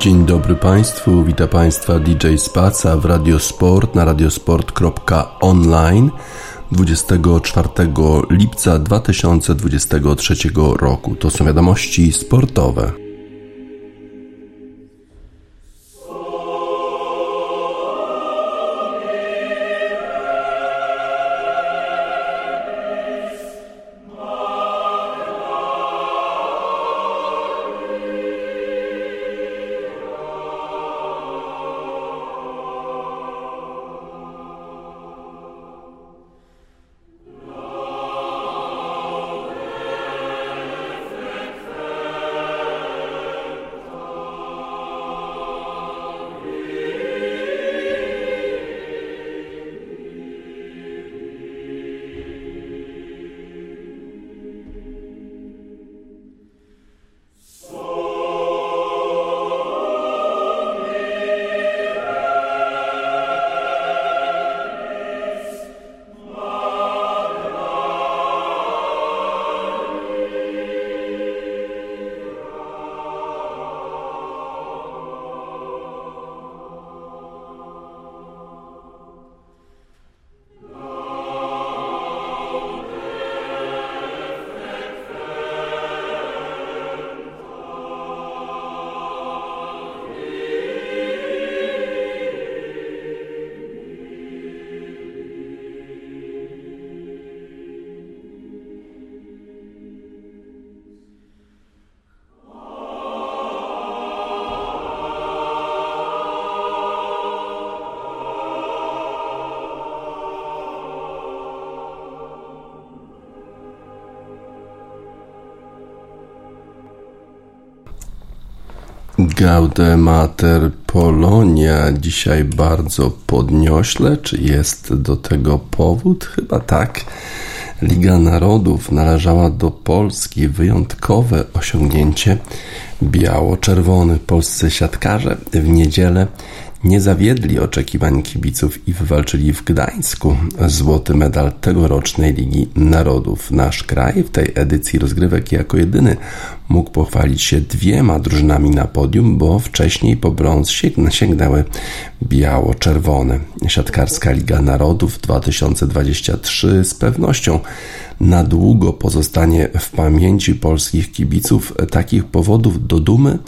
Dzień dobry Państwu, witam Państwa DJ Spaca w Radiosport na radiosport.online 24 lipca 2023 roku. To są wiadomości sportowe. Gaudemater Polonia dzisiaj bardzo podniośle. Czy jest do tego powód? Chyba tak. Liga Narodów należała do Polski. Wyjątkowe osiągnięcie. Biało-czerwony polscy siatkarze w niedzielę nie zawiedli oczekiwań kibiców i wywalczyli w Gdańsku złoty medal tegorocznej Ligi Narodów. Nasz kraj w tej edycji rozgrywek jako jedyny mógł pochwalić się dwiema drużynami na podium, bo wcześniej po brąz sięgnęły biało-czerwone. Siatkarska Liga Narodów 2023 z pewnością na długo pozostanie w pamięci polskich kibiców. Takich powodów do dumy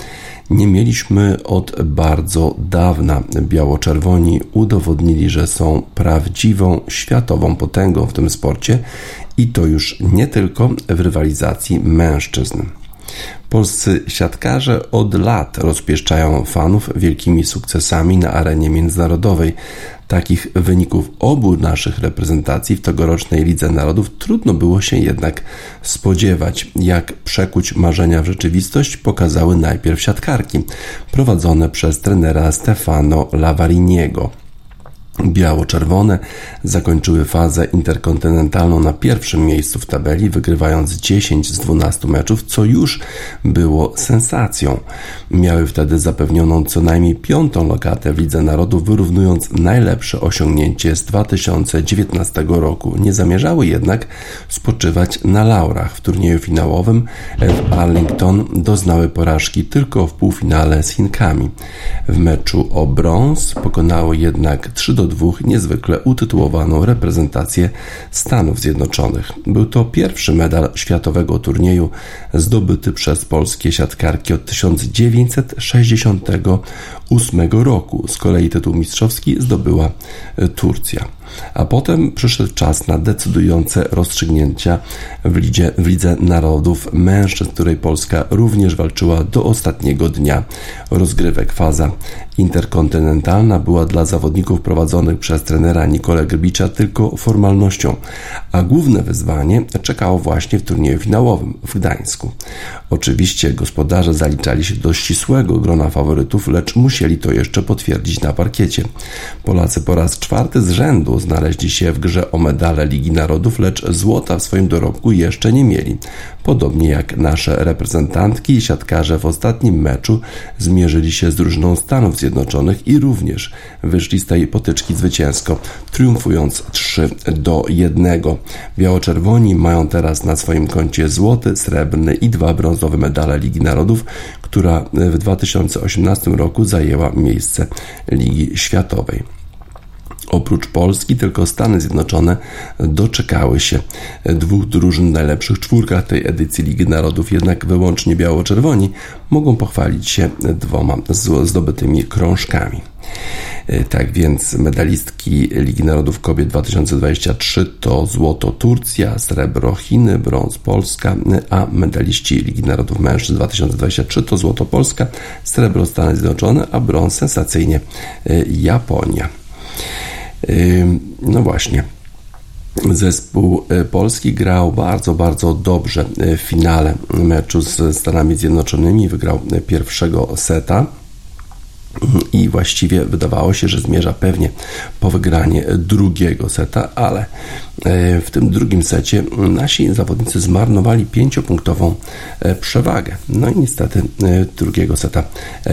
nie mieliśmy od bardzo dawna. Biało-czerwoni udowodnili, że są prawdziwą światową potęgą w tym sporcie i to już nie tylko w rywalizacji mężczyzn. Polscy siatkarze od lat rozpieszczają fanów wielkimi sukcesami na arenie międzynarodowej. Takich wyników obu naszych reprezentacji w tegorocznej Lidze Narodów trudno było się jednak spodziewać. Jak przekuć marzenia w rzeczywistość pokazały najpierw siatkarki prowadzone przez trenera Stefano Lavariniego. Biało-czerwone zakończyły fazę interkontynentalną na pierwszym miejscu w tabeli, wygrywając 10 z 12 meczów, co już było sensacją. Miały wtedy zapewnioną co najmniej piątą lokatę w Lidze Narodów, wyrównując najlepsze osiągnięcie z 2019 roku. Nie zamierzały jednak spoczywać na laurach. W turnieju finałowym w Arlington doznały porażki tylko w półfinale z Chinkami. W meczu o brąz pokonały jednak 3 do do dwóch niezwykle utytułowaną reprezentację Stanów Zjednoczonych. Był to pierwszy medal światowego turnieju zdobyty przez polskie siatkarki od 1968 roku. Z kolei tytuł mistrzowski zdobyła Turcja a potem przyszedł czas na decydujące rozstrzygnięcia w Lidze, w Lidze Narodów Mężczyzn, której Polska również walczyła do ostatniego dnia rozgrywek. Faza interkontynentalna była dla zawodników prowadzonych przez trenera Nikolę Grbicza tylko formalnością, a główne wyzwanie czekało właśnie w turnieju finałowym w Gdańsku. Oczywiście gospodarze zaliczali się do ścisłego grona faworytów, lecz musieli to jeszcze potwierdzić na parkiecie. Polacy po raz czwarty z rzędu znaleźli się w grze o medale Ligi Narodów, lecz złota w swoim dorobku jeszcze nie mieli. Podobnie jak nasze reprezentantki i siatkarze w ostatnim meczu zmierzyli się z drużyną Stanów Zjednoczonych i również wyszli z tej potyczki zwycięsko, triumfując 3 do 1. Biało-czerwoni mają teraz na swoim koncie złoty, srebrny i dwa brązowe medale Ligi Narodów, która w 2018 roku zajęła miejsce Ligi Światowej. Oprócz Polski, tylko Stany Zjednoczone doczekały się dwóch drużyn najlepszych czwórkach tej edycji Ligi Narodów, jednak wyłącznie biało-czerwoni mogą pochwalić się dwoma zdobytymi krążkami. Tak więc medalistki Ligi Narodów Kobiet 2023 to złoto Turcja, srebro Chiny, brąz Polska, a medaliści Ligi Narodów Mężczyzn 2023 to złoto Polska, srebro Stany Zjednoczone, a brąz sensacyjnie Japonia. No właśnie. Zespół e, polski grał bardzo, bardzo dobrze w finale meczu z Stanami Zjednoczonymi. Wygrał pierwszego seta i właściwie wydawało się, że zmierza pewnie po wygranie drugiego seta, ale e, w tym drugim secie nasi zawodnicy zmarnowali pięciopunktową e, przewagę. No i niestety e, drugiego seta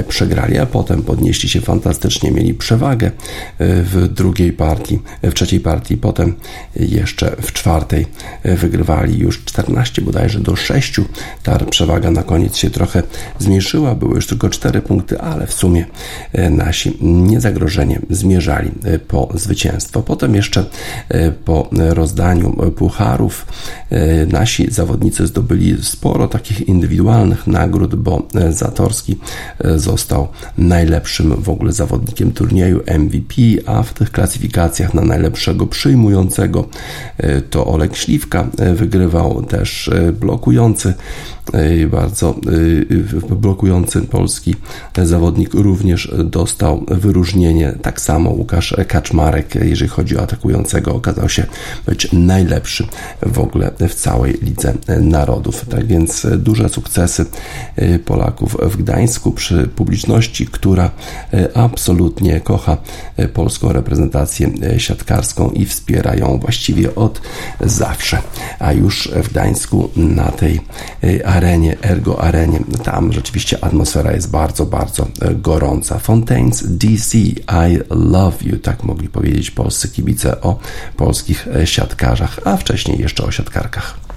przegrali, a potem podnieśli się fantastycznie, mieli przewagę w drugiej partii, w trzeciej partii, potem jeszcze w czwartej wygrywali już 14 bodajże do 6. Ta przewaga na koniec się trochę zmniejszyła, były już tylko 4 punkty, ale w sumie nasi niezagrożenie zmierzali e, po zwycięstwo. Potem jeszcze e, po rozdaniu pucharów nasi zawodnicy zdobyli sporo takich indywidualnych nagród, bo Zatorski został najlepszym w ogóle zawodnikiem turnieju MVP, a w tych klasyfikacjach na najlepszego przyjmującego to Olek Śliwka wygrywał też blokujący bardzo blokujący polski zawodnik również dostał wyróżnienie. Tak samo Łukasz Kaczmarek, jeżeli chodzi o atakującego, okazał się być najlepszy w ogóle w całej Lidze Narodów. Tak więc duże sukcesy Polaków w Gdańsku przy publiczności, która absolutnie kocha polską reprezentację siatkarską i wspiera ją właściwie od zawsze. A już w Gdańsku na tej arenie, Ergo Arenie, tam rzeczywiście atmosfera jest bardzo, bardzo gorąca. Fontaines DC I Love You, tak mogli powiedzieć polscy kibice o polskich siatkarzach, a wcześniej jeszcze o siatkarkach.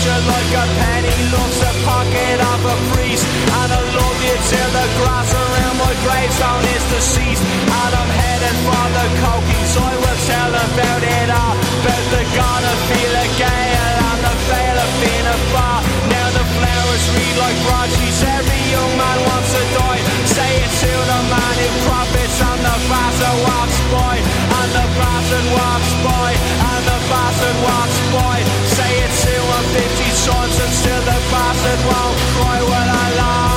Loved like a penny loves the pocket of a priest. And I love you till the grass around my gravestone is deceased. And I'm headed for the cokies. I will tell about it all. About the gonna feel a gale and the veil of being a bar. Now the flowers read like broadsheets. 50 times until the bastard won't I lie.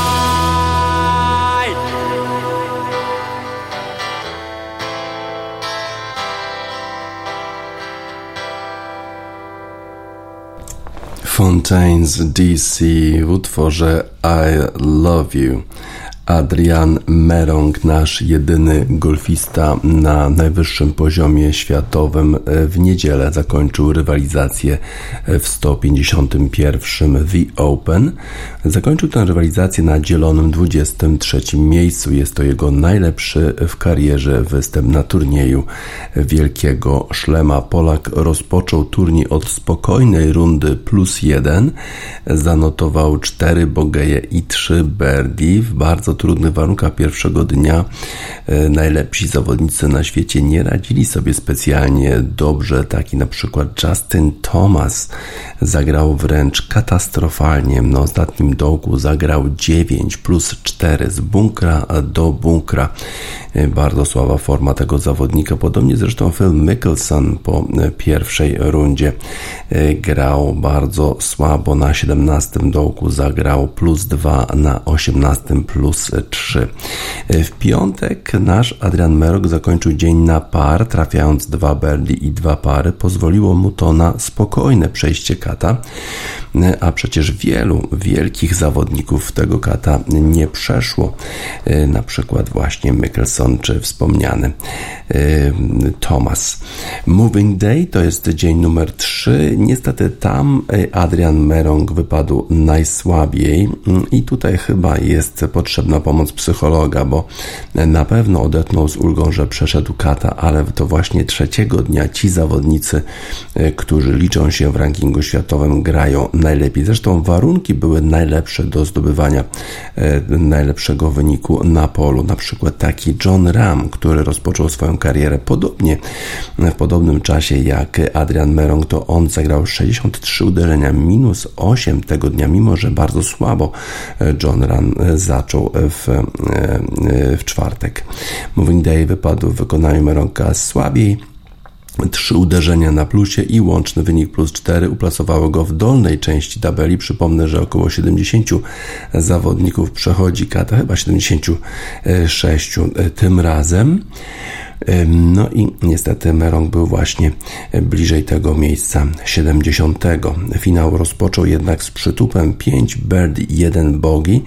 Fontaines DC w utworze I Love You. Adrian Merong, nasz jedyny golfista na najwyższym poziomie światowym, w niedzielę zakończył rywalizację w 151 The Open. Zakończył tę rywalizację na dzielonym 23 miejscu. Jest to jego najlepszy w karierze występ na turnieju Wielkiego Szlema. Polak rozpoczął turniej od spokojnej rundy plus jeden. Zanotował 4 bogeje i 3 birdie w bardzo trudnych warunkach pierwszego dnia. Najlepsi zawodnicy na świecie nie radzili sobie specjalnie dobrze. Taki na przykład Justin Thomas zagrał wręcz katastrofalnie. Na ostatnim dołku zagrał 9 plus 4 z bunkra do bunkra. Bardzo słaba forma tego zawodnika. Podobnie zresztą Phil Mickelson po pierwszej rundzie grał bardzo słabo. Na 17 dołku zagrał plus 2, na 18 plus 3. W piątek nasz Adrian Merok zakończył dzień na par, trafiając dwa birdie i dwa pary. Pozwoliło mu to na spokojne przejście kata, a przecież wielu wielkich zawodników tego kata nie przeszło. Na przykład właśnie Mickelson czy wspomniany Thomas. Moving Day to jest dzień numer 3. Niestety tam Adrian Merong wypadł najsłabiej i tutaj chyba jest potrzebna pomoc psychologa, bo na pewno odetchnął z ulgą, że przeszedł kata, ale to właśnie trzeciego dnia ci zawodnicy, którzy liczą się w rankingu światowym, grają najlepiej. Zresztą warunki były najlepsze do zdobywania najlepszego wyniku na polu. Na przykład taki John Ram, który rozpoczął swoją karierę podobnie w podobnym czasie jak Adrian Merong, to on zagrał 63 uderzenia, minus 8 tego dnia, mimo że bardzo słabo John Ram zaczął w, w czwartek. Moving Day wypadł w wykonaniu Meronka słabiej. Trzy uderzenia na plusie i łączny wynik plus 4 uplasowało go w dolnej części tabeli. Przypomnę, że około 70 zawodników przechodzi kata, chyba 76 tym razem. No i niestety Merong był właśnie bliżej tego miejsca 70. Finał rozpoczął jednak z przytupem 5 bird i 1 bogi.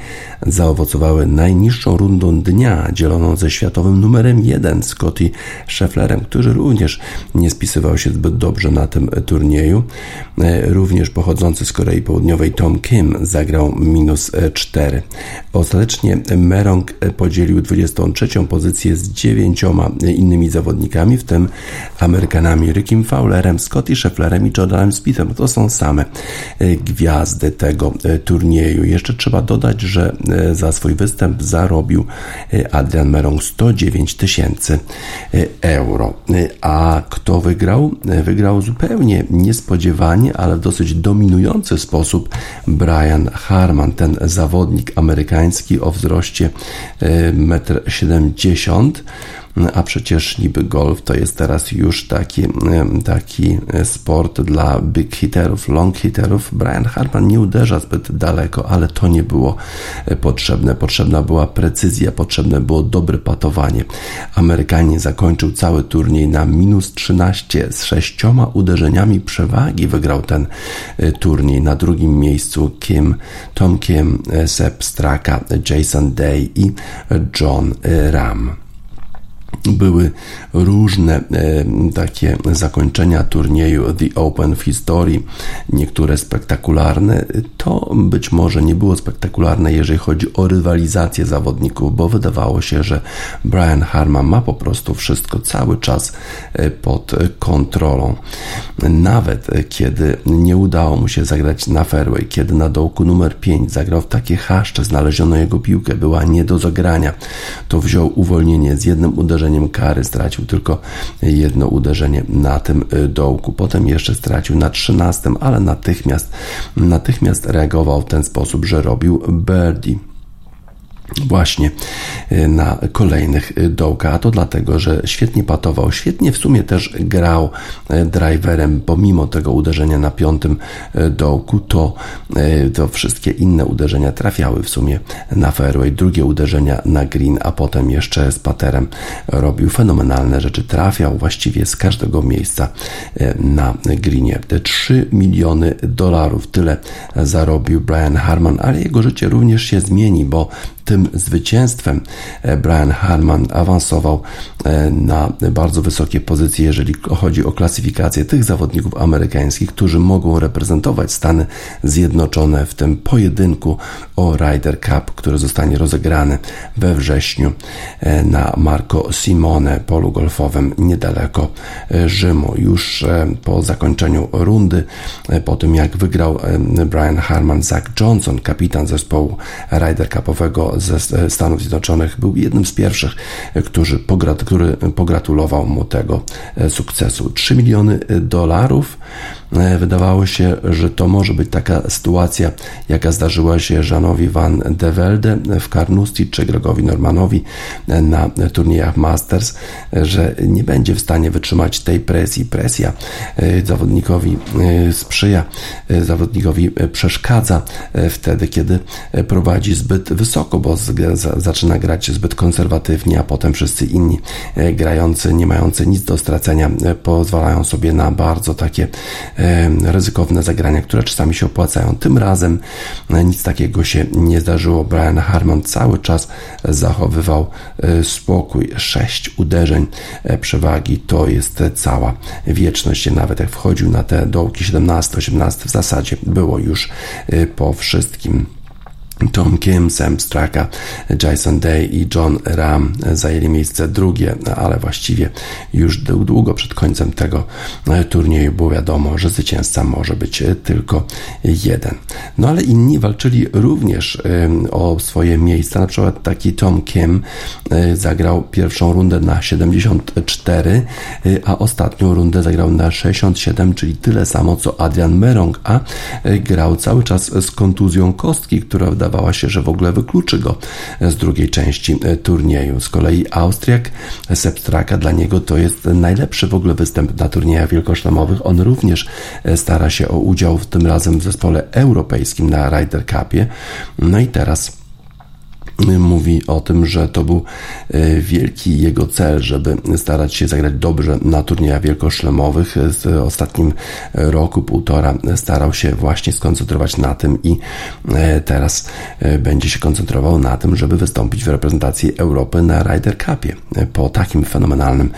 Zaowocowały najniższą rundą dnia, dzieloną ze światowym numerem 1 Scotty Schefflerem, który również nie spisywał się zbyt dobrze na tym turnieju. E, również pochodzący z Korei Południowej Tom Kim zagrał minus 4. Ostatecznie Merong podzielił 23. pozycję z dziewięcioma innymi zawodnikami, w tym Amerykanami Rickiem Fowlerem, Scotty Schefflerem i Jordanem Spithem. To są same e, gwiazdy tego e, turnieju. Jeszcze trzeba dodać, że e, za swój występ zarobił Adrian Merong 109 tysięcy euro. A kto wygrał? Wygrał zupełnie niespodziewanie, ale w dosyć dominujący sposób Brian Harman, ten zawodnik amerykański o wzroście 1,70 m a przecież niby golf to jest teraz już taki, taki sport dla big hitterów, long hitterów. Brian Harman nie uderza zbyt daleko, ale to nie było e, potrzebne. Potrzebna była precyzja, potrzebne było dobre patowanie. Amerykanin zakończył cały turniej na minus 13 z sześcioma uderzeniami przewagi. Wygrał ten e, turniej. Na drugim miejscu Kim, Tom Kim, e, Seb Straka, Jason Day i John Ram były różne e, takie zakończenia turnieju The Open w historii, niektóre spektakularne. To być może nie było spektakularne, jeżeli chodzi o rywalizację zawodników, bo wydawało się, że Brian Harman ma po prostu wszystko cały czas e, pod kontrolą. Nawet kiedy nie udało mu się zagrać na fairway, kiedy na dołku numer 5 zagrał w takie haszcze, znaleziono jego piłkę, była nie do zagrania, to wziął uwolnienie z jednym uderzeniem kary, stracił tylko jedno uderzenie na tym y, dołku. Potem jeszcze stracił na 13, ale natychmiast, natychmiast reagował w ten sposób, że robił birdie właśnie y, na kolejnych y, dołkach, a to dlatego, że świetnie patował, świetnie w sumie też grał y, driverem, pomimo tego uderzenia na piątym dołku, to, to wszystkie inne uderzenia trafiały w sumie na fairway, drugie uderzenia na green, a potem jeszcze z paterem robił fenomenalne rzeczy, trafiał właściwie z każdego miejsca na greenie. Te 3 miliony dolarów, tyle zarobił Brian Harman, ale jego życie również się zmieni, bo tym zwycięstwem e, Brian Harman awansował e, na bardzo wysokie pozycje, jeżeli chodzi o klasyfikację tych zawodników amerykańskich, którzy mogą reprezentować Stany Zjednoczone w tym pojedynku o Ryder Cup, który zostanie rozegrany we wrześniu e, na Marco Simone polu golfowym niedaleko Rzymu. Już po zakończeniu rundy, po tym jak wygrał Brian Harman, Zach Johnson, kapitan zespołu Ryder Cupowego ze Stanów Zjednoczonych był jednym z pierwszych, którzy pograt, który pogratulował mu tego e, sukcesu. 3 miliony dolarów E, wydawało się, że to może być taka sytuacja, jaka zdarzyła się Żanowi van de Velde w Carnoustie czy Gregowi Normanowi na turniejach Masters, że nie będzie w stanie wytrzymać tej presji. Presja e, zawodnikowi e, sprzyja, zawodnikowi przeszkadza wtedy, kiedy prowadzi zbyt wysoko, bo zaczyna grać zbyt konserwatywnie, a potem wszyscy inni grający, nie mający nic do stracenia, pozwalają sobie na bardzo takie ryzykowne zagrania, które czasami się opłacają. Tym razem e, nic takiego się nie zdarzyło. Brian Harman cały czas zachowywał e, spokój. Sześć uderzeń e, przewagi to jest cała wieczność. Nawet jak wchodził na te dołki 17-18 w zasadzie było już po wszystkim. Tom Kim, Sam Straka, Jason Day i John Ram zajęli miejsce drugie, ale właściwie już długo przed końcem tego turnieju było wiadomo, że zwycięzca może być tylko jeden. No ale inni walczyli również o swoje miejsca, na przykład taki Tom Kim zagrał pierwszą rundę na 74, y, a ostatnią rundę zagrał na 67, czyli tyle samo co Adrian Merong, a grał cały czas z kontuzją kostki, która wydawała się, że w ogóle wykluczy go z drugiej części e, turnieju. Z kolei Austriak Sepstraka dla niego to jest najlepszy w ogóle występ na turniejach wielkoszlemowych. On również e, stara się o udział w tym razem w zespole europejskim na Ryder Cupie. No i teraz mówi o tym, że to był e, wielki jego cel, żeby starać się zagrać dobrze na turniejach wielkoszlemowych. W ostatnim roku, półtora starał się właśnie skoncentrować na tym i e, teraz e, będzie się koncentrował na tym, żeby wystąpić w reprezentacji Europy na Ryder Cupie po takim fenomenalnym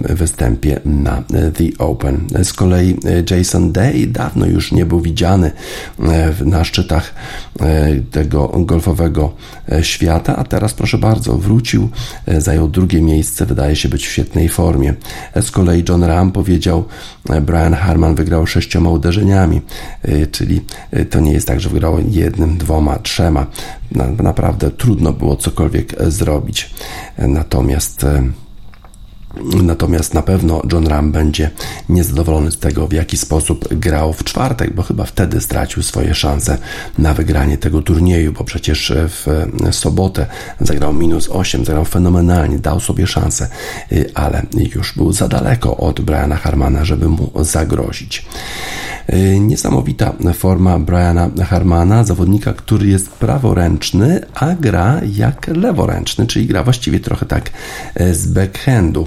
występie na The Open. Z kolei Jason Day dawno już nie był widziany na szczytach tego golfowego świata, a teraz proszę bardzo, wrócił, e, zajął drugie miejsce, wydaje się być w świetnej formie. E, z kolei John Ram powiedział, Brian Harman wygrał sześcioma uderzeniami, czyli to nie jest tak, że wygrał jednym, dwoma, trzema. Naprawdę trudno było cokolwiek zrobić. Natomiast Natomiast na pewno John Ram będzie niezadowolony z tego, w jaki sposób grał w czwartek, bo chyba wtedy stracił swoje szanse na wygranie tego turnieju, bo przecież w sobotę zagrał minus 8, zagrał fenomenalnie, dał sobie szansę, ale już był za daleko od Briana Harmana, żeby mu zagrozić. Niesamowita forma Briana Harmana, zawodnika, który jest praworęczny, a gra jak leworęczny, czyli gra właściwie trochę tak z backhandu.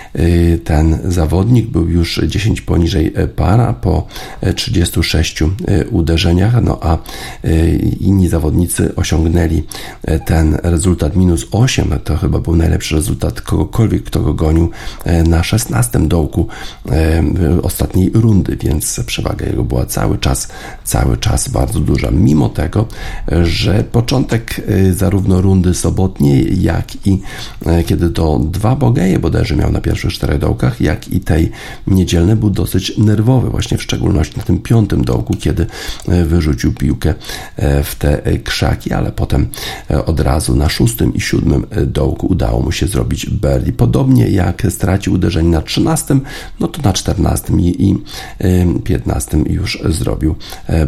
ten zawodnik był już 10 poniżej e, para po 36 e, e, uderzeniach, no a inni zawodnicy osiągnęli ten rezultat minus 8. To chyba był najlepszy rezultat kogokolwiek, kto go gonił na 16 dołku ostatniej rundy, więc przewaga jego była cały czas, cały czas bardzo duża. Mimo tego, że początek zarówno rundy sobotniej, jak i kiedy to dwa bogeje bodajże miał na pierwszym pierwszych czterech dołkach, jak i tej niedzielnej był dosyć nerwowy, właśnie w szczególności na tym piątym dołku, kiedy e, wyrzucił piłkę e, w te krzaki, ale potem e, od razu na szóstym i siódmym dołku udało mu się zrobić birdie. Podobnie jak stracił uderzenie na trzynastym, no to na czternastym i piętnastym już zrobił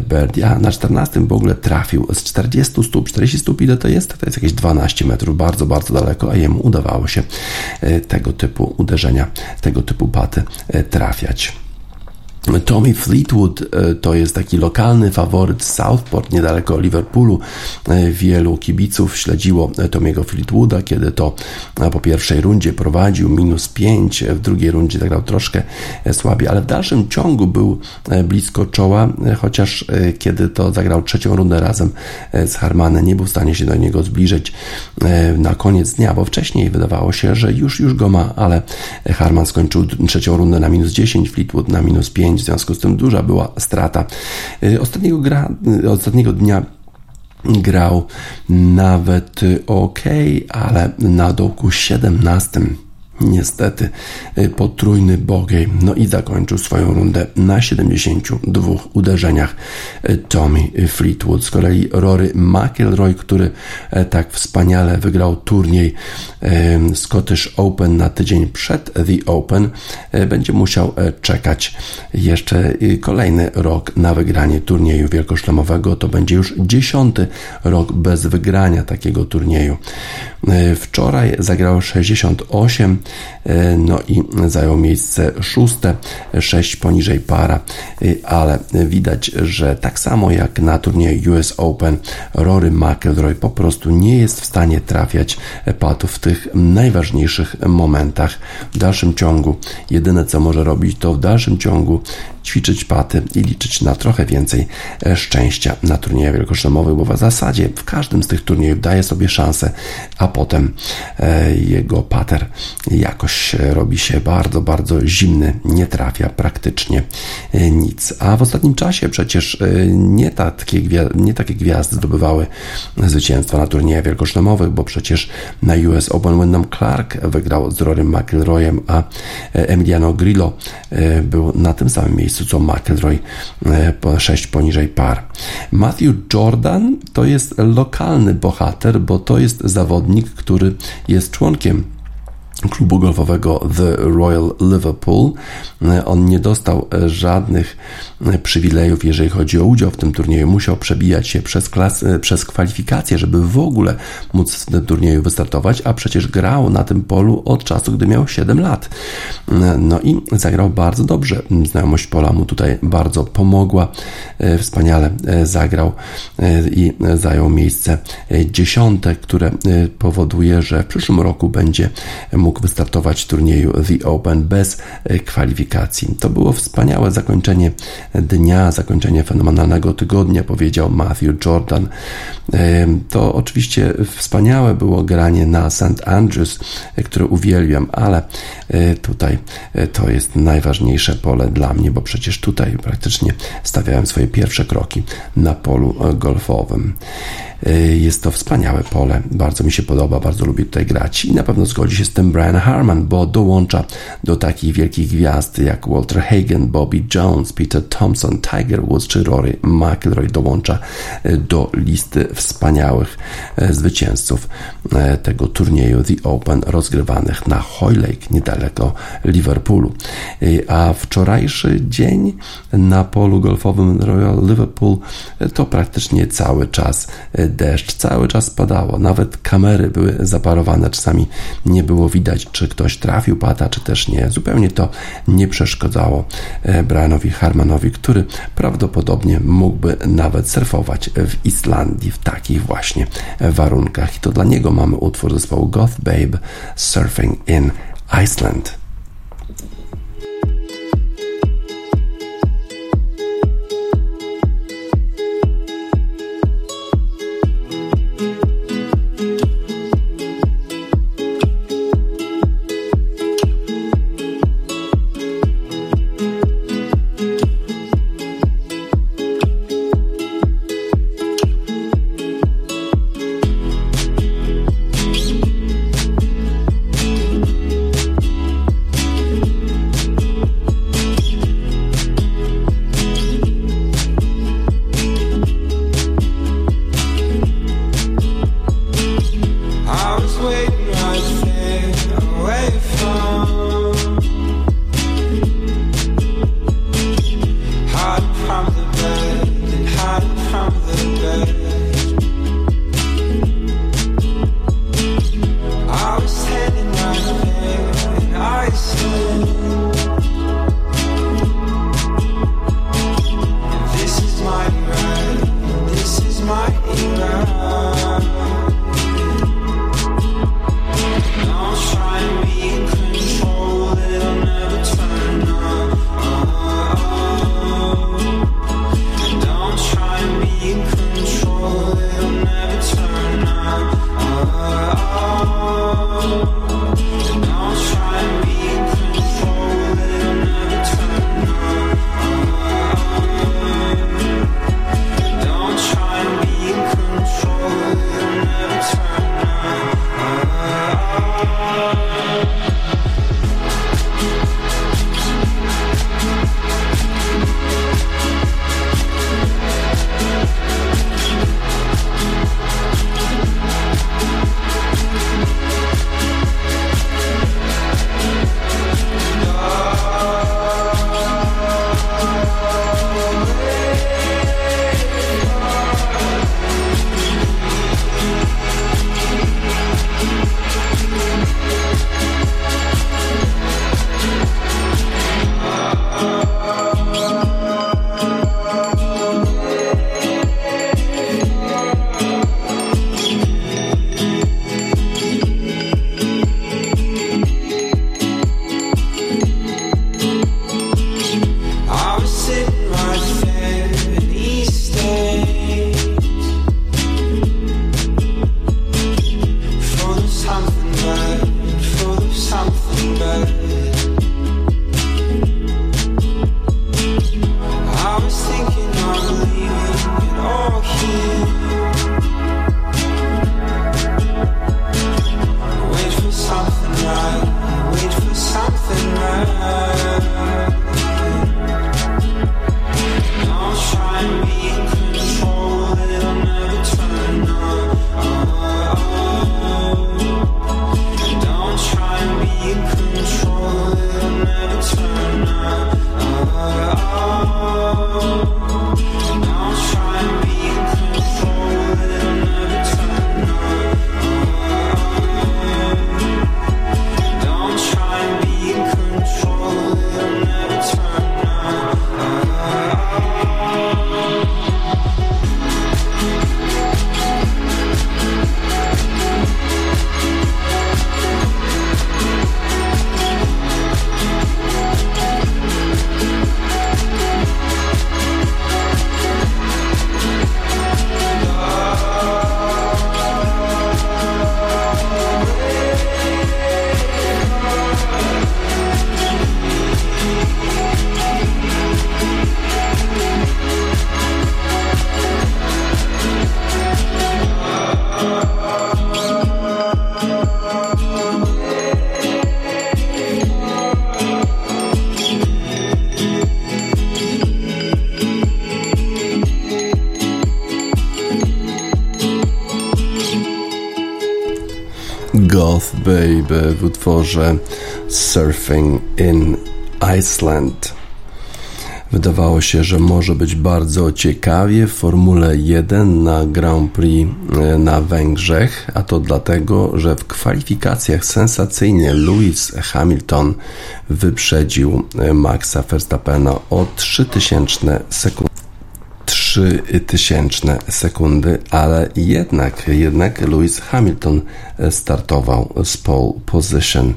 birdie, a na czternastym w ogóle trafił z 40 stóp, 40 stóp ile to jest? To jest jakieś 12 metrów, bardzo, bardzo daleko, a jemu udawało się tego typu uderzenie tego typu paty e, trafiać. Tommy Fleetwood e, to jest taki lokalny faworyt Southport, niedaleko Liverpoolu. E, wielu kibiców śledziło Tomiego Fleetwooda, kiedy to po pierwszej rundzie prowadził minus 5, w drugiej rundzie zagrał troszkę słabiej, ale w dalszym ciągu był blisko czoła, chociaż kiedy to zagrał trzecią rundę razem z Harmanem, nie był w stanie się do niego zbliżyć na koniec dnia, bo wcześniej wydawało się, że już, już go ma, ale Harman skończył trzecią rundę na minus 10, Fleetwood na minus 5, w związku z tym duża była strata. Y, ostatniego, gra, y, ostatniego dnia grał nawet ok, ale na dołku 17 Niestety y, potrójny bogey, no i zakończył swoją rundę na 72 uderzeniach y, Tommy Fleetwood. Z kolei Rory McIlroy, który e, tak wspaniale wygrał turniej Scottish Open na tydzień przed The Open, e, będzie musiał e, czekać jeszcze kolejny rok na wygranie turnieju wielkoszlemowego. To będzie już dziesiąty rok bez wygrania takiego turnieju. Wczoraj zagrał 68 E, no i zajął miejsce szóste, sześć poniżej para, e, ale widać, że tak samo jak na turnieju US Open, Rory McIlroy po prostu nie jest w stanie trafiać patów w tych najważniejszych momentach. W dalszym ciągu jedyne co może robić to w dalszym ciągu ćwiczyć paty i liczyć na trochę więcej e, szczęścia na turniejach wielkoszlemowych, bo w zasadzie w każdym z tych turniejów daje sobie szansę, a potem jego pater jakoś robi się bardzo, bardzo zimny, nie trafia praktycznie nic. A w ostatnim czasie przecież nie takie, nie takie gwiazdy zdobywały zwycięstwa na turniejach wielkoszlemowych, bo przecież na US Open Wyndham Clark wygrał z Rory McIlroyem, a Emiliano Grillo był na tym samym miejscu co McIlroy, 6 poniżej par. Matthew Jordan to jest lokalny bohater, bo to jest zawodnik, który jest członkiem klubu golfowego The Royal Liverpool. On nie dostał żadnych przywilejów, jeżeli chodzi o udział w tym turnieju. Musiał przebijać się przez, klas, przez kwalifikacje, żeby w ogóle móc w tym turnieju wystartować, a przecież grał na tym polu od czasu, gdy miał 7 lat. No i zagrał bardzo dobrze. Znajomość pola mu tutaj bardzo pomogła. Wspaniale zagrał i zajął miejsce dziesiąte, które powoduje, że w przyszłym roku będzie mógł wystartować w turnieju The Open bez kwalifikacji. To było wspaniałe zakończenie dnia, zakończenie fenomenalnego tygodnia, powiedział Matthew Jordan. To oczywiście wspaniałe było granie na St. Andrews, które uwielbiam, ale e, tutaj e, to jest najważniejsze pole dla mnie, bo przecież tutaj praktycznie stawiałem swoje pierwsze kroki na polu golfowym. E, jest to wspaniałe pole, bardzo mi się podoba, bardzo lubię tutaj grać i na pewno zgodzi się z tym Brian Harman, bo dołącza do takich wielkich gwiazd jak Walter Hagen, Bobby Jones, Peter Thompson, Tiger Woods czy Rory McIlroy dołącza do listy wspaniałych e, zwycięzców e, tego turnieju The Open rozgrywanych na Hoylake niedaleko Liverpoolu. E, a wczorajszy dzień na polu golfowym Royal Liverpool to praktycznie cały czas deszcz, cały czas padało. Nawet kamery były zaparowane, czasami nie było widać, czy ktoś trafił pata, czy też nie. Zupełnie to nie przeszkadzało Brianowi Harmanowi, który prawdopodobnie mógłby nawet surfować w Islandii w takich właśnie warunkach. I to dla niego mamy utwór zespołu Goth Babe Surfing in Iceland. Baby w utworze Surfing in Iceland. Wydawało się, że może być bardzo ciekawie w Formule 1 na Grand Prix e, na Węgrzech, a to dlatego, że w kwalifikacjach sensacyjnie Lewis Hamilton wyprzedził e, Maxa Verstappena o 3000 sekundy. 3000 sekundy, ale jednak, jednak Lewis Hamilton startował z pole position.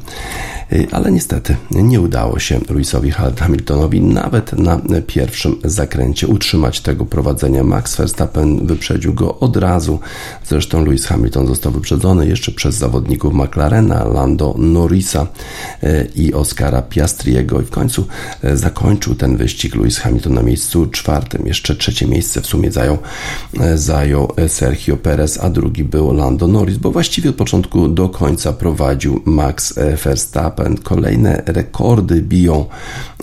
Y, ale niestety nie udało się Lewisowi Hamiltonowi nawet na pierwszym zakręcie utrzymać tego prowadzenia. Max Verstappen wyprzedził go od razu. Zresztą Lewis Hamilton został wyprzedzony jeszcze przez zawodników McLarena, Lando Norrisa y, i Oscara Piastriego i w końcu y, zakończył ten wyścig Lewis Hamilton na miejscu czwartym. Jeszcze trzecie miejsce w sumie zajął, zajął Sergio Perez, a drugi był Lando Norris, bo właściwie od początku do końca prowadził Max Verstappen. Verstappen. Kolejne rekordy biją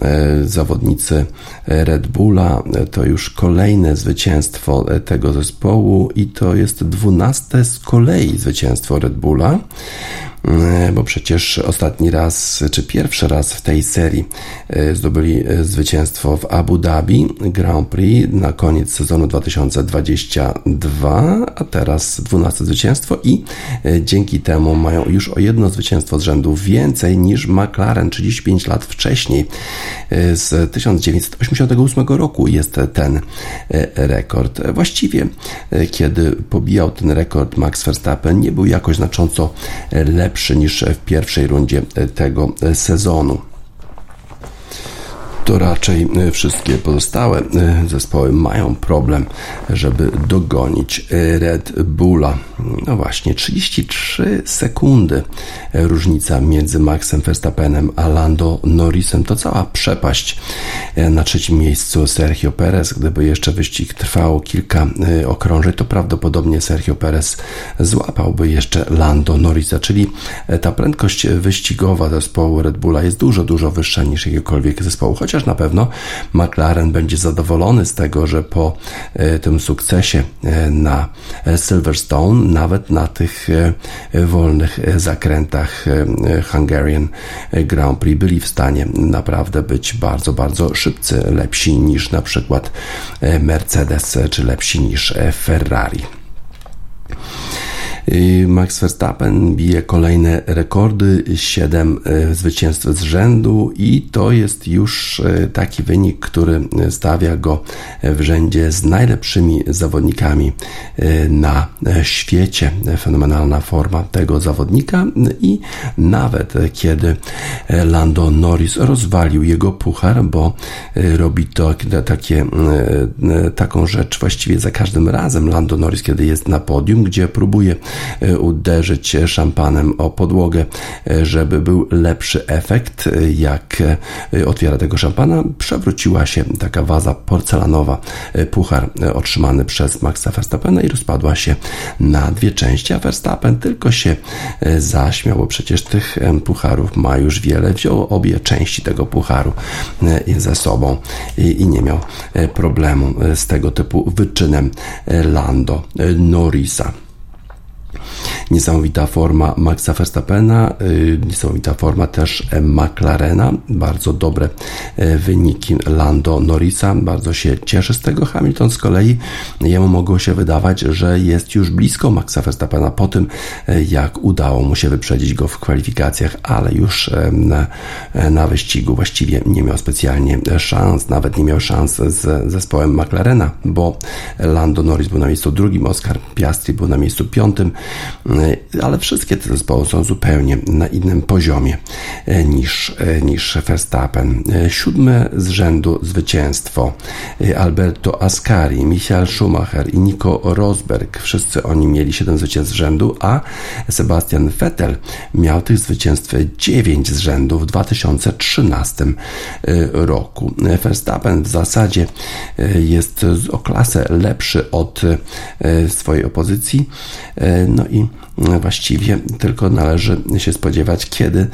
e, zawodnicy Red Bulla. To już kolejne zwycięstwo tego zespołu i to jest dwunaste z kolei zwycięstwo Red Bulla. E, bo przecież ostatni raz, czy pierwszy raz w tej serii e, zdobyli e, zwycięstwo w Abu Dhabi Grand Prix na koniec sezonu 2022, a teraz 12 zwycięstwo i dzięki temu mają już o jedno zwycięstwo z rzędu więcej niż McLaren 35 lat wcześniej. Z 1988 roku jest ten rekord. Właściwie, kiedy pobijał ten rekord Max Verstappen, nie był jakoś znacząco lepszy lepszy niż w pierwszej rundzie tego sezonu to raczej e, wszystkie pozostałe e, zespoły mają problem, żeby dogonić e, Red Bulla. No właśnie, 33 sekundy różnica między Maxem Verstappenem a Lando Norrisem to cała przepaść. Na trzecim miejscu Sergio Perez. Gdyby jeszcze wyścig trwał kilka okrążeń, to prawdopodobnie Sergio Perez złapałby jeszcze Lando Norrisa, czyli ta prędkość wyścigowa zespołu Red Bulla jest dużo, dużo wyższa niż jakiegokolwiek zespołu, chociaż chociaż na pewno McLaren będzie zadowolony z tego, że po e, tym sukcesie e, na Silverstone, nawet na tych e, wolnych zakrętach Hungarian Grand Prix byli w stanie naprawdę być bardzo, bardzo szybcy, lepsi niż na przykład Mercedes, czy lepsi niż Ferrari. Max Verstappen bije kolejne rekordy, 7 e, zwycięstw z rzędu i to jest już e, taki wynik, który stawia go w rzędzie z najlepszymi zawodnikami e, na świecie. Fenomenalna forma tego zawodnika i nawet kiedy Lando Norris rozwalił jego puchar, bo robi to takie, taką rzecz właściwie za każdym razem Lando Norris, kiedy jest na podium, gdzie próbuje uderzyć szampanem o podłogę, żeby był lepszy efekt. Jak otwiera tego szampana, przewróciła się taka waza porcelanowa, puchar otrzymany przez Maxa Verstappena i rozpadła się na dwie części, a Verstappen tylko się zaśmiał, bo przecież tych pucharów ma już wiele, wziął obie części tego pucharu ze sobą i nie miał problemu z tego typu wyczynem Lando Norrisa. Niesamowita forma Maxa Verstappena, y, niesamowita forma też McLarena, bardzo dobre y, wyniki Lando Norrisa, bardzo się cieszy z tego. Hamilton z kolei jemu mogło się wydawać, że jest już blisko Maxa Verstappena po tym, y, jak udało mu się wyprzedzić go w kwalifikacjach, ale już na, na wyścigu właściwie nie miał specjalnie szans, nawet nie miał szans z zespołem McLarena, bo Lando Norris był na miejscu drugim, Oscar Piastri był na miejscu piątym, ale wszystkie te zespoły są zupełnie na innym poziomie e, niż, e, niż Verstappen. E, siódme z rzędu zwycięstwo Alberto Ascari, Michael Schumacher i Nico Rosberg. Wszyscy oni mieli siedem zwycięstw z rzędu, a Sebastian Vettel miał tych zwycięstw dziewięć z rzędu w 2013 roku. Verstappen w zasadzie jest o klasę lepszy od swojej opozycji. No i właściwie tylko należy się spodziewać, kiedy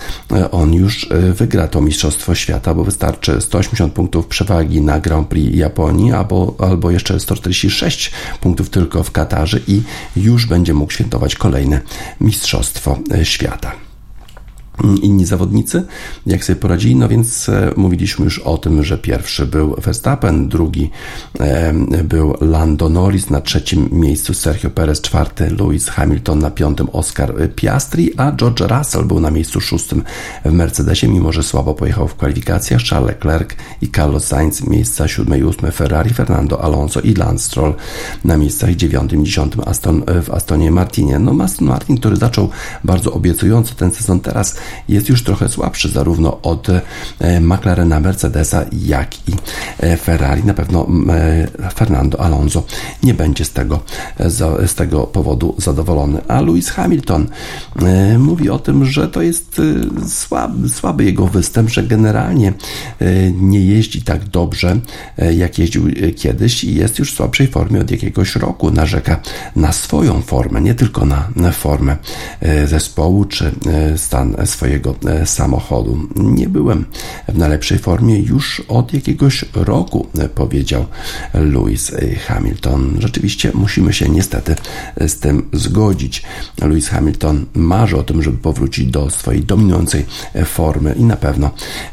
on już wygra to Mistrzostwo Świata, bo wystarczy 180 punktów przewagi na Grand Prix Japonii, albo, albo jeszcze 146 punktów tylko w Katarze i już będzie mógł świętować kolejne Mistrzostwo Świata inni zawodnicy, jak sobie poradzili. No więc e, mówiliśmy już o tym, że pierwszy był Verstappen, drugi e, był Lando Norris, na trzecim miejscu Sergio Perez, czwarty Lewis Hamilton, na piątym Oscar Piastri, a George Russell był na miejscu szóstym w Mercedesie, mimo że słabo pojechał w kwalifikacjach. Charles Leclerc i Carlos Sainz miejsca siódme i ósme Ferrari, Fernando Alonso i Lance Stroll na miejscach dziewiątym i dziesiątym Aston, w Astonie Martinie. No Aston Martin, który zaczął bardzo obiecująco ten sezon, teraz jest już trochę słabszy zarówno od e, McLarena, Mercedesa, jak i e, Ferrari. Na pewno e, Fernando Alonso nie będzie z tego, z tego powodu zadowolony. A Lewis Hamilton mówi o tym, że to jest słaby, słaby jego występ, że generalnie nie jeździ tak dobrze, jak jeździł kiedyś i jest już w słabszej formie od jakiegoś roku. Narzeka na swoją formę, nie tylko na, formę zespołu czy stan swojego E, samochodu. Nie byłem w najlepszej formie już od jakiegoś roku, e, powiedział Lewis Hamilton. Rzeczywiście musimy się niestety z tym zgodzić. Lewis Hamilton marzy o tym, żeby powrócić do swojej dominującej formy i na pewno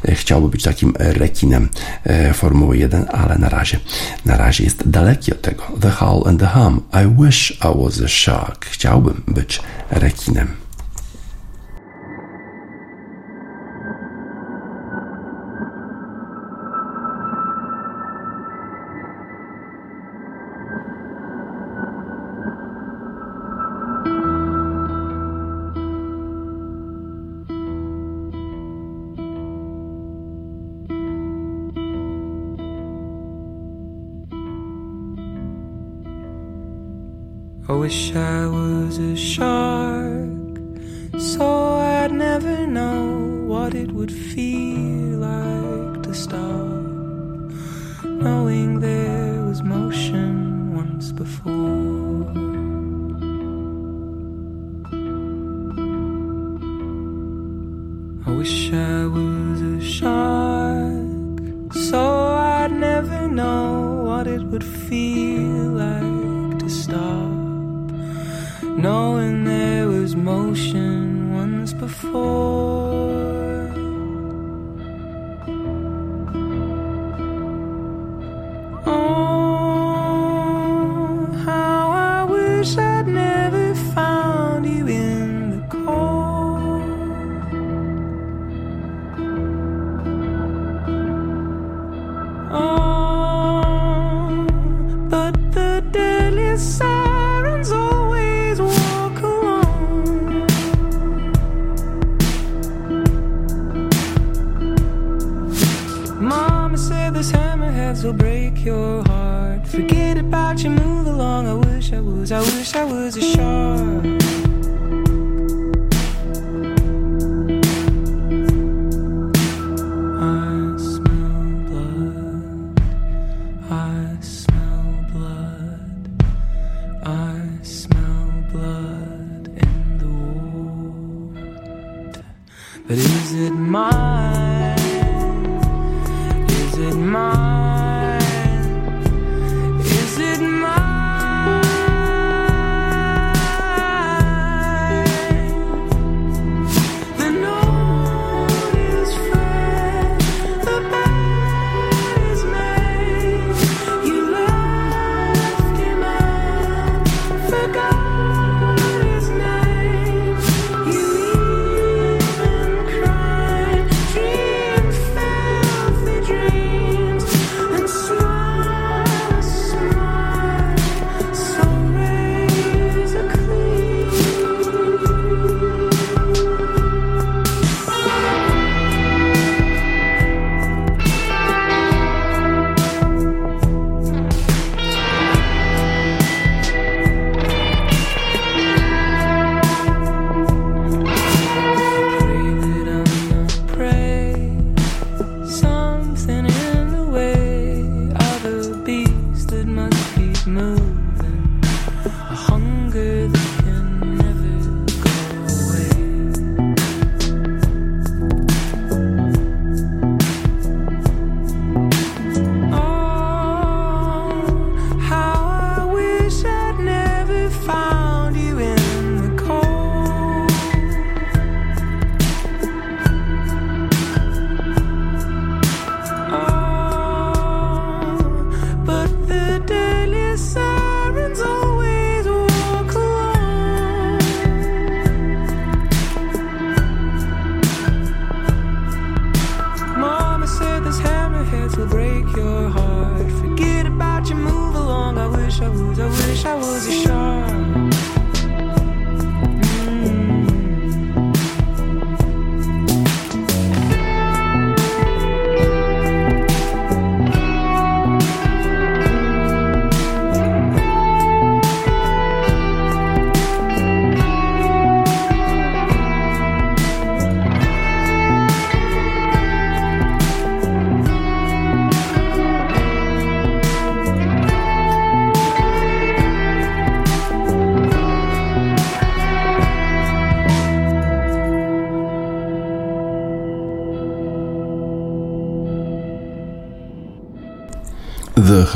chciałby być takim rekinem e, Formuły 1, ale na razie, na razie jest daleki od tego. The Hull and the Hum. I wish I was a shark. Chciałbym być rekinem. I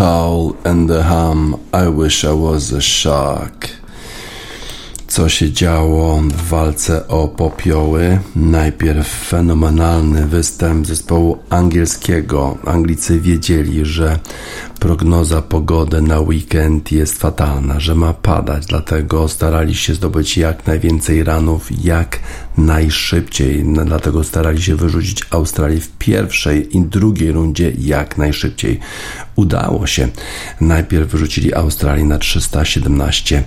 Howl and the Hum, I Wish I Was a Shark. Co się działo w walce o popioły? Najpierw fenomenalny występ zespołu angielskiego. Anglicy wiedzieli, że prognoza pogody na weekend jest fatalna, że ma padać, dlatego starali się zdobyć jak najwięcej ranów, jak najszybciej. Dlatego starali się wyrzucić Australię w pierwszej i drugiej rundzie jak najszybciej. Udało się. Najpierw wyrzucili Australię na 317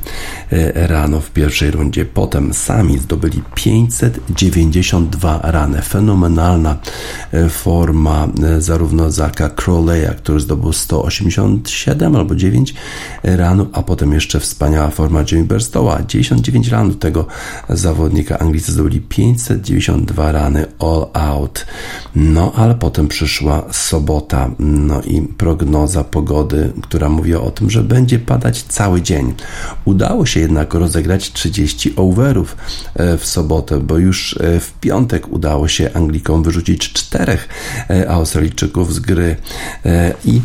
e, ranów w pierwszej rundzie, potem sami zdobyli 592 rany. Fenomenalna e, forma e, zarówno Zaka Crowley'a, który zdobył 187 albo 9 ranów, a potem jeszcze wspaniała forma Jamie Berstowa, 99 ranów tego zawodnika. Anglicy zdobyli 592 rany all out. No, ale potem przyszła sobota, no i prognoza pogody, która mówiła o tym, że będzie padać cały dzień. Udało się jednak rozegrać 30 overów e, w sobotę, bo już e, w piątek udało się Anglikom wyrzucić czterech e, Australijczyków z gry i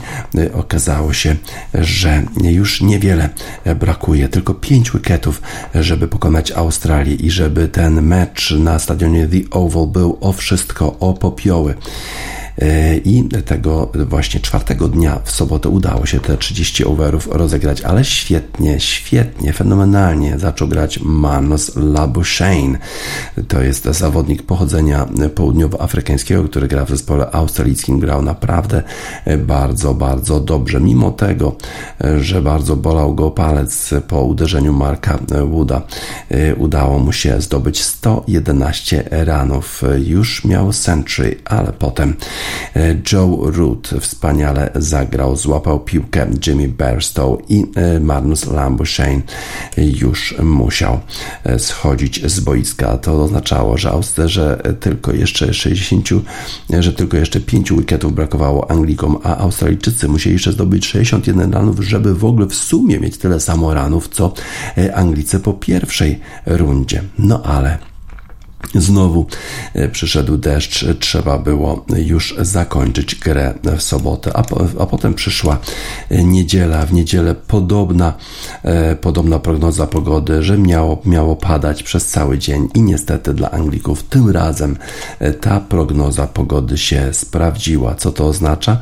okazało się, że już niewiele brakuje, tylko 5 wicketów, żeby pokonać Australię i żeby ten mecz na stadionie The Oval był o wszystko, o popioły. E, i tego właśnie czwartego dnia w sobotę udało się te 30 overów rozegrać, ale świetnie, świetnie, fenomenalnie zaczął grać Manos Labuschagne. To jest zawodnik pochodzenia południowoafrykańskiego, który gra w zespole australijskim, grał naprawdę bardzo, bardzo dobrze, mimo tego, że bardzo bolał go palec po uderzeniu Marka Wooda. E, udało mu się zdobyć 111 ranów. Już miał century, ale potem E, Joe Root wspaniale zagrał, złapał piłkę Jimmy Barstow i e, Magnus Lambushane już musiał e, schodzić z boiska. To oznaczało, że Austerze tylko jeszcze 60, że tylko jeszcze 5 wicketów brakowało Anglikom, a Australijczycy musieli jeszcze zdobyć 61 ranów, żeby w ogóle w sumie mieć tyle samo ranów, co Anglicy po pierwszej rundzie. No ale Znowu e, przyszedł deszcz, trzeba było już zakończyć grę w sobotę, a, po, a potem przyszła e, niedziela. W niedzielę podobna, e, podobna prognoza pogody, że miało, miało padać przez cały dzień i niestety dla Anglików tym razem ta prognoza pogody się sprawdziła. Co to oznacza?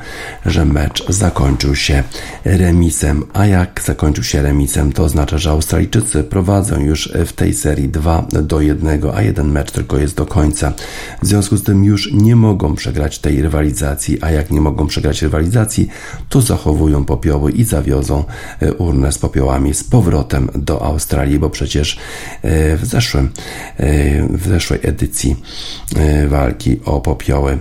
Że mecz zakończył się remisem, a jak zakończył się remisem, to oznacza, że Australijczycy prowadzą już w tej serii 2 do 1, a jeden mecz tylko jest do końca. W związku z tym już nie mogą przegrać tej rywalizacji, a jak nie mogą przegrać rywalizacji, to zachowują popioły i zawiozą e, urnę z popiołami z powrotem do Australii, bo przecież e, w zeszłym, e, w zeszłej edycji walki o popioły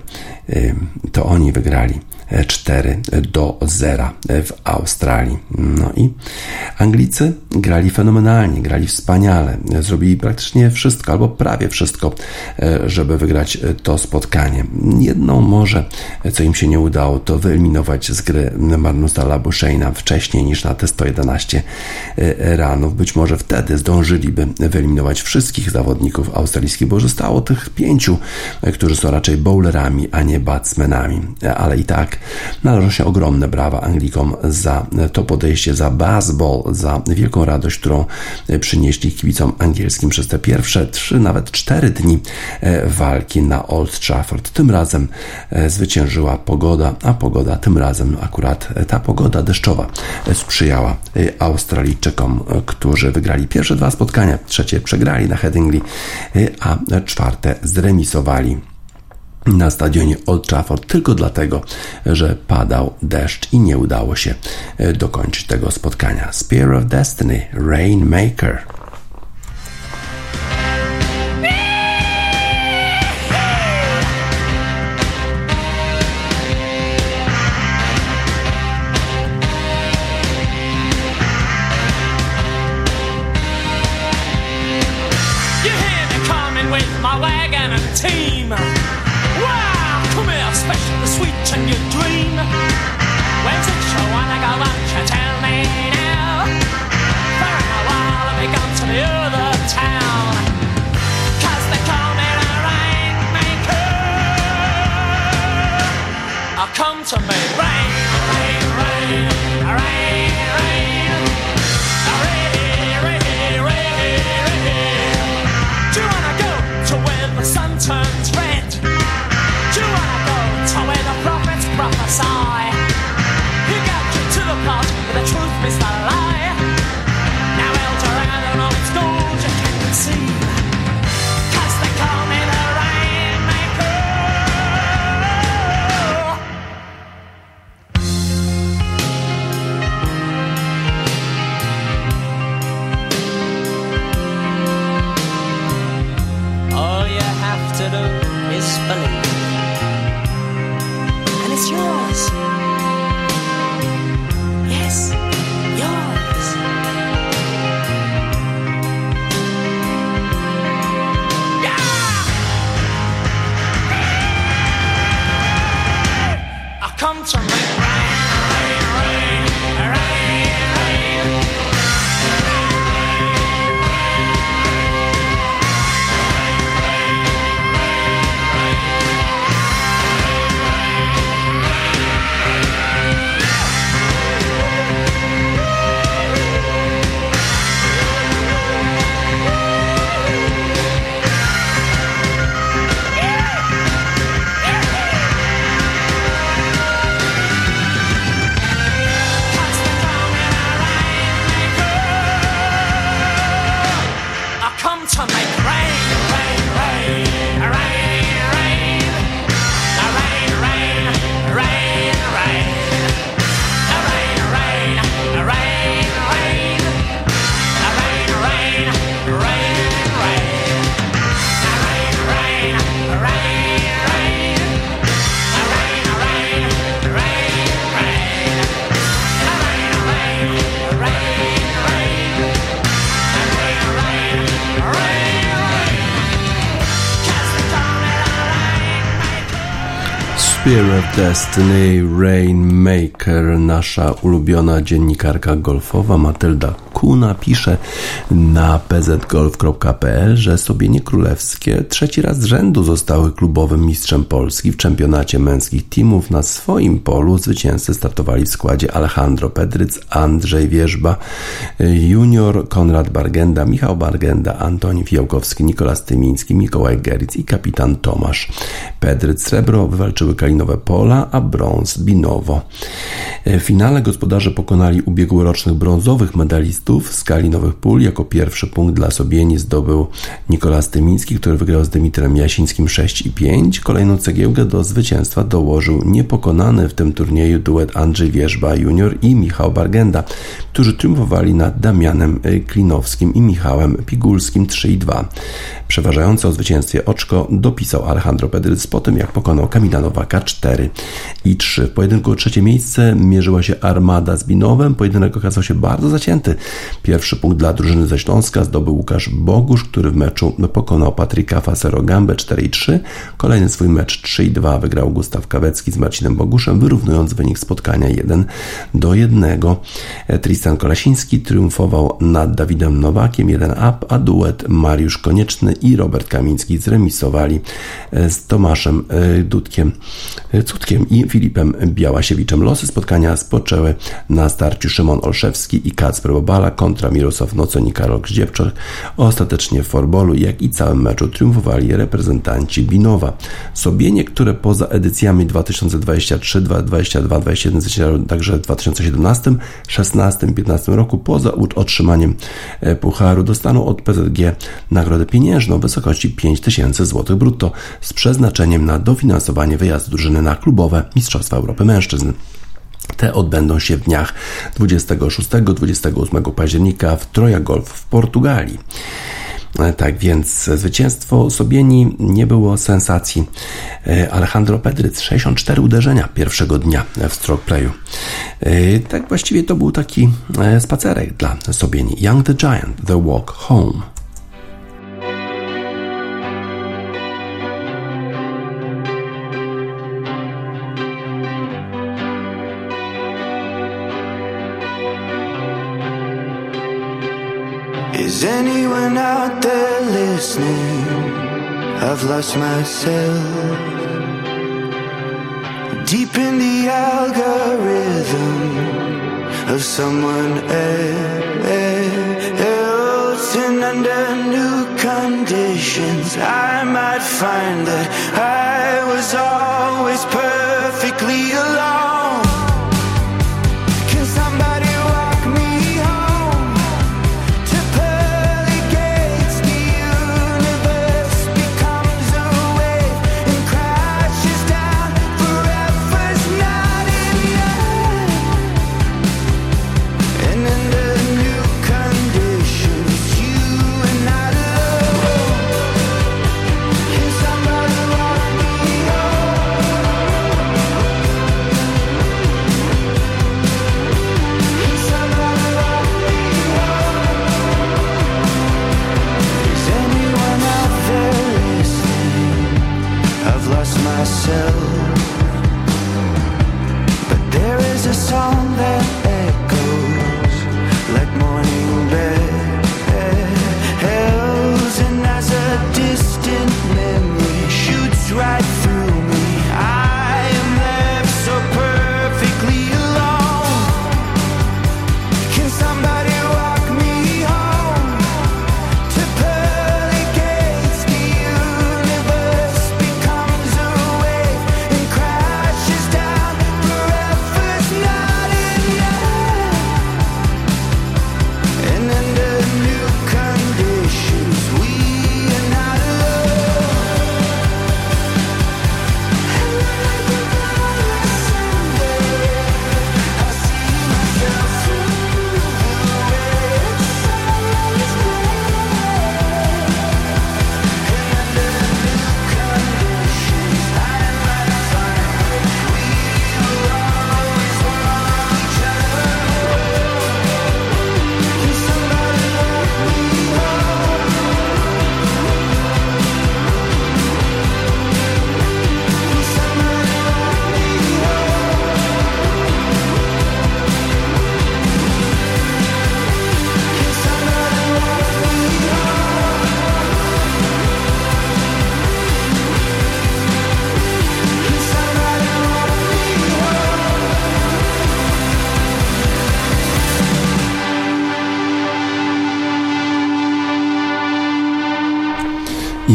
to oni wygrali. 4 do 0 w Australii. No i Anglicy grali fenomenalnie, grali wspaniale, zrobili praktycznie wszystko, albo prawie wszystko, żeby wygrać to spotkanie. Jedną może, co im się nie udało, to wyeliminować z gry Marnusa Labuszeina wcześniej niż na te 111 ranów. Być może wtedy zdążyliby wyeliminować wszystkich zawodników australijskich, bo zostało tych pięciu, którzy są raczej bowlerami, a nie batsmenami. Ale i tak Należą się ogromne brawa Anglikom za to podejście, za baseball, za wielką radość, którą przynieśli kibicom angielskim przez te pierwsze trzy, nawet cztery dni e, walki na Old Trafford. Tym razem e, zwyciężyła pogoda, a pogoda tym razem akurat e, ta pogoda deszczowa sprzyjała Australijczykom, którzy wygrali pierwsze dwa spotkania, trzecie przegrali na Headingley, a czwarte zremisowali na stadionie Old Trafford tylko dlatego, że padał deszcz i nie udało się e, dokończyć tego spotkania. Spear of Destiny, Rainmaker. Destiny Rainmaker, nasza ulubiona dziennikarka golfowa Matylda Kuna pisze na pzgolf.pl, że Sobienie Królewskie trzeci raz z rzędu zostały klubowym mistrzem Polski w czempionacie męskich teamów. Na swoim polu zwycięzcy startowali w składzie Alejandro Pedryc, Andrzej Wierzba, junior Konrad Bargenda, Michał Bargenda, Antoni Fijałkowski, Nikolas Tymiński, Mikołaj Geritz i kapitan Tomasz. Pedryc srebro wywalczyły Kalinowe Pola, a brąz Binowo. W finale gospodarze pokonali ubiegłorocznych brązowych medalistów z Kalinowych Pól. Jako pierwszy punkt dla Sobieni zdobył Nikolas Tymiński, który wygrał z Dimitrem Jasińskim 6 i 5. Kolejną cegiełkę do zwycięstwa dołożył niepokonany w tym turnieju duet Andrzej Wierzba junior i Michał Bargenda, którzy triumfowali nad Damianem Klinowskim i Michałem Pigulskim 3 i 2. Przeważające o zwycięstwie oczko dopisał Alejandro Pedryc po tym, jak pokonał Kamila Nowaka 4 i 3. W pojedynku o trzecie miejsce mierzyła się Armada z Binowem. Pojedynek okazał się bardzo zacięty. Pierwszy punkt dla drużyny ze Śląska zdobył Łukasz Bogusz, który w meczu pokonał Patryka Fasero Gambę 4 i 3. Kolejny swój mecz 3 i 2 wygrał Gustaw Kawecki z Marcinem Boguszem, wyrównując wynik spotkania 1 do 1. Tristan Kolasiński triumfował nad Dawidem Nowakiem 1 up, a duet Mariusz Konieczny i Robert Kamiński zremisowali e, z Tomaszem e, Dudkiem e, Cudkiem i Filipem Białasiewiczem. Losy spotkania spoczęły na starciu Szymon Olszewski i Kacper Bobala kontra Mirosław Nocon i Karol Grzdziewczak. Ostatecznie w forbolu, jak i całym meczu triumfowali reprezentanci Binowa. Sobienie, które poza edycjami 2023, 2022, 2021, także w 2017, 16, 15 roku, poza otrzymaniem pucharu, dostaną od PZG nagrodę pieniężną w wysokości 5000 zł brutto z przeznaczeniem na dofinansowanie wyjazdu drużyny na klubowe Mistrzostwa Europy Mężczyzn. Te odbędą się w dniach 26-28 października w Troja Golf w Portugalii. Tak więc zwycięstwo Sobieni nie było sensacji. Alejandro Pedryc 64 uderzenia pierwszego dnia w stroke playu. Tak właściwie to był taki spacerek dla Sobieni. Young the Giant, The Walk Home. Out there listening? I've lost myself deep in the algorithm of someone else. And under new conditions, I might find that I was always perfectly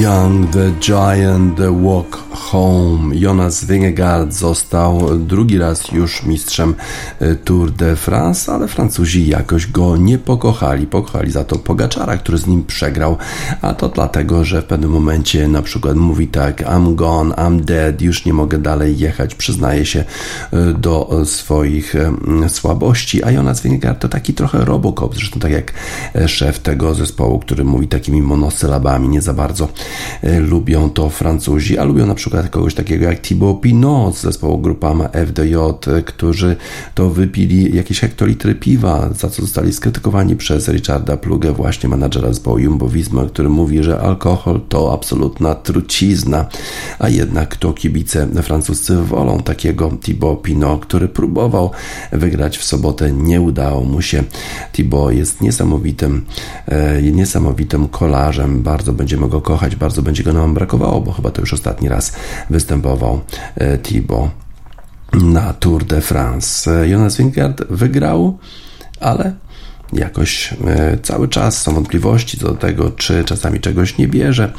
Young the Giant The Walk Home. Jonas Vingegaard został drugi raz już mistrzem e, Tour de France, ale Francuzi jakoś go nie pokochali. Pokochali za to Pogaczara, który z nim przegrał, a to dlatego, że w pewnym momencie na przykład mówi tak I'm gone, I'm dead, już nie mogę dalej jechać, przyznaje się e, do swoich e, słabości, a Jonas Vingegaard to taki trochę Robocop, zresztą tak jak szef tego zespołu, który mówi takimi monosylabami, nie za bardzo E, lubią to Francuzi, a lubią na przykład kogoś takiego jak Thibaut Pinot z zespołu Grupama FDJ, którzy to wypili jakieś hektolitry piwa, za co zostali skrytykowani przez Richarda Plugę, właśnie menadżera zespołu Jumbo Visma, który mówi, że alkohol to absolutna trucizna, a jednak to kibice francuscy wolą takiego Thibaut Pinot, który próbował wygrać w sobotę, nie udało mu się. Thibaut jest niesamowitym, e, niesamowitym kolarzem, bardzo będziemy go kochać bardzo będzie go nam brakowało, bo chyba to już ostatni raz występował e, Thibaut na Tour de France. E, Jonas Vingegaard wygrał, ale jakoś e, cały czas są wątpliwości co do tego, czy czasami czegoś nie bierze.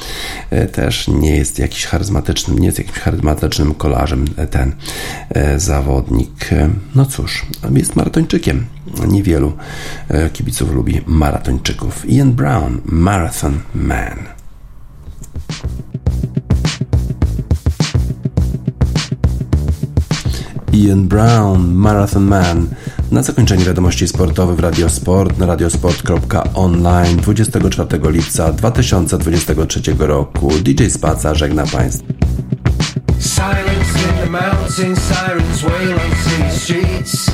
Też nie jest jakiś charyzmatycznym, nie jest jakimś charyzmatycznym kolarzem ten zawodnik. No cóż, jest maratończykiem. Niewielu kibiców lubi maratończyków. Ian Brown, Marathon Man. Ian Brown, Marathon Man. Na zakończenie wiadomości sportowych w Radiosport na radiosport.online 24 lipca 2023 roku. DJ Spaca żegna Państwa. Silence in the mountains, sirens wail on city streets.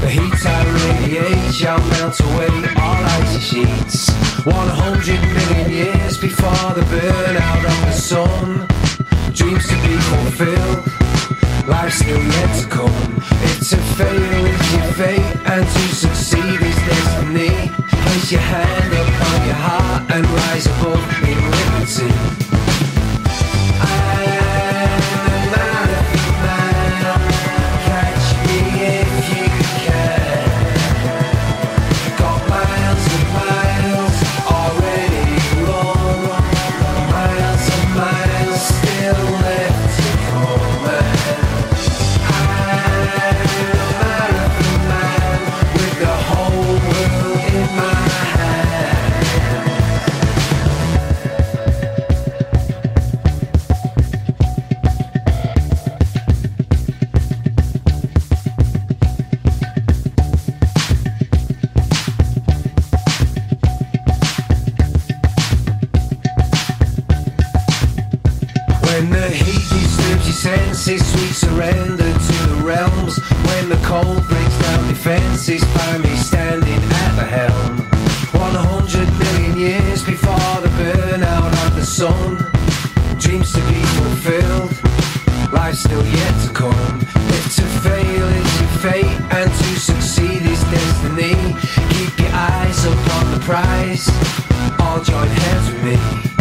The heat I radiate shall melt away all icy sheets. 100 million years before the burnout of the sun. Dreams to be fulfilled. Life's come. If to fail is your fate, and to succeed is destiny. Place your hand upon your heart and rise above in liberty. the sun, dreams to be fulfilled, life still yet to come. If to fail is your fate and to succeed is destiny, keep your eyes upon the prize. All join hands with me.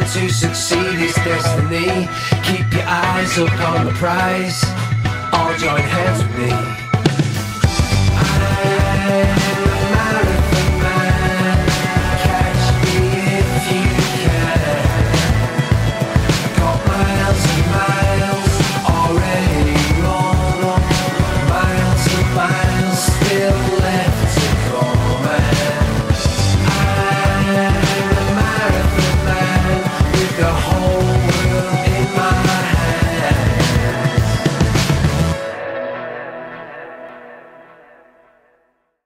man to succeed is destiny. Keep your eyes up on the prize. All join hands with me.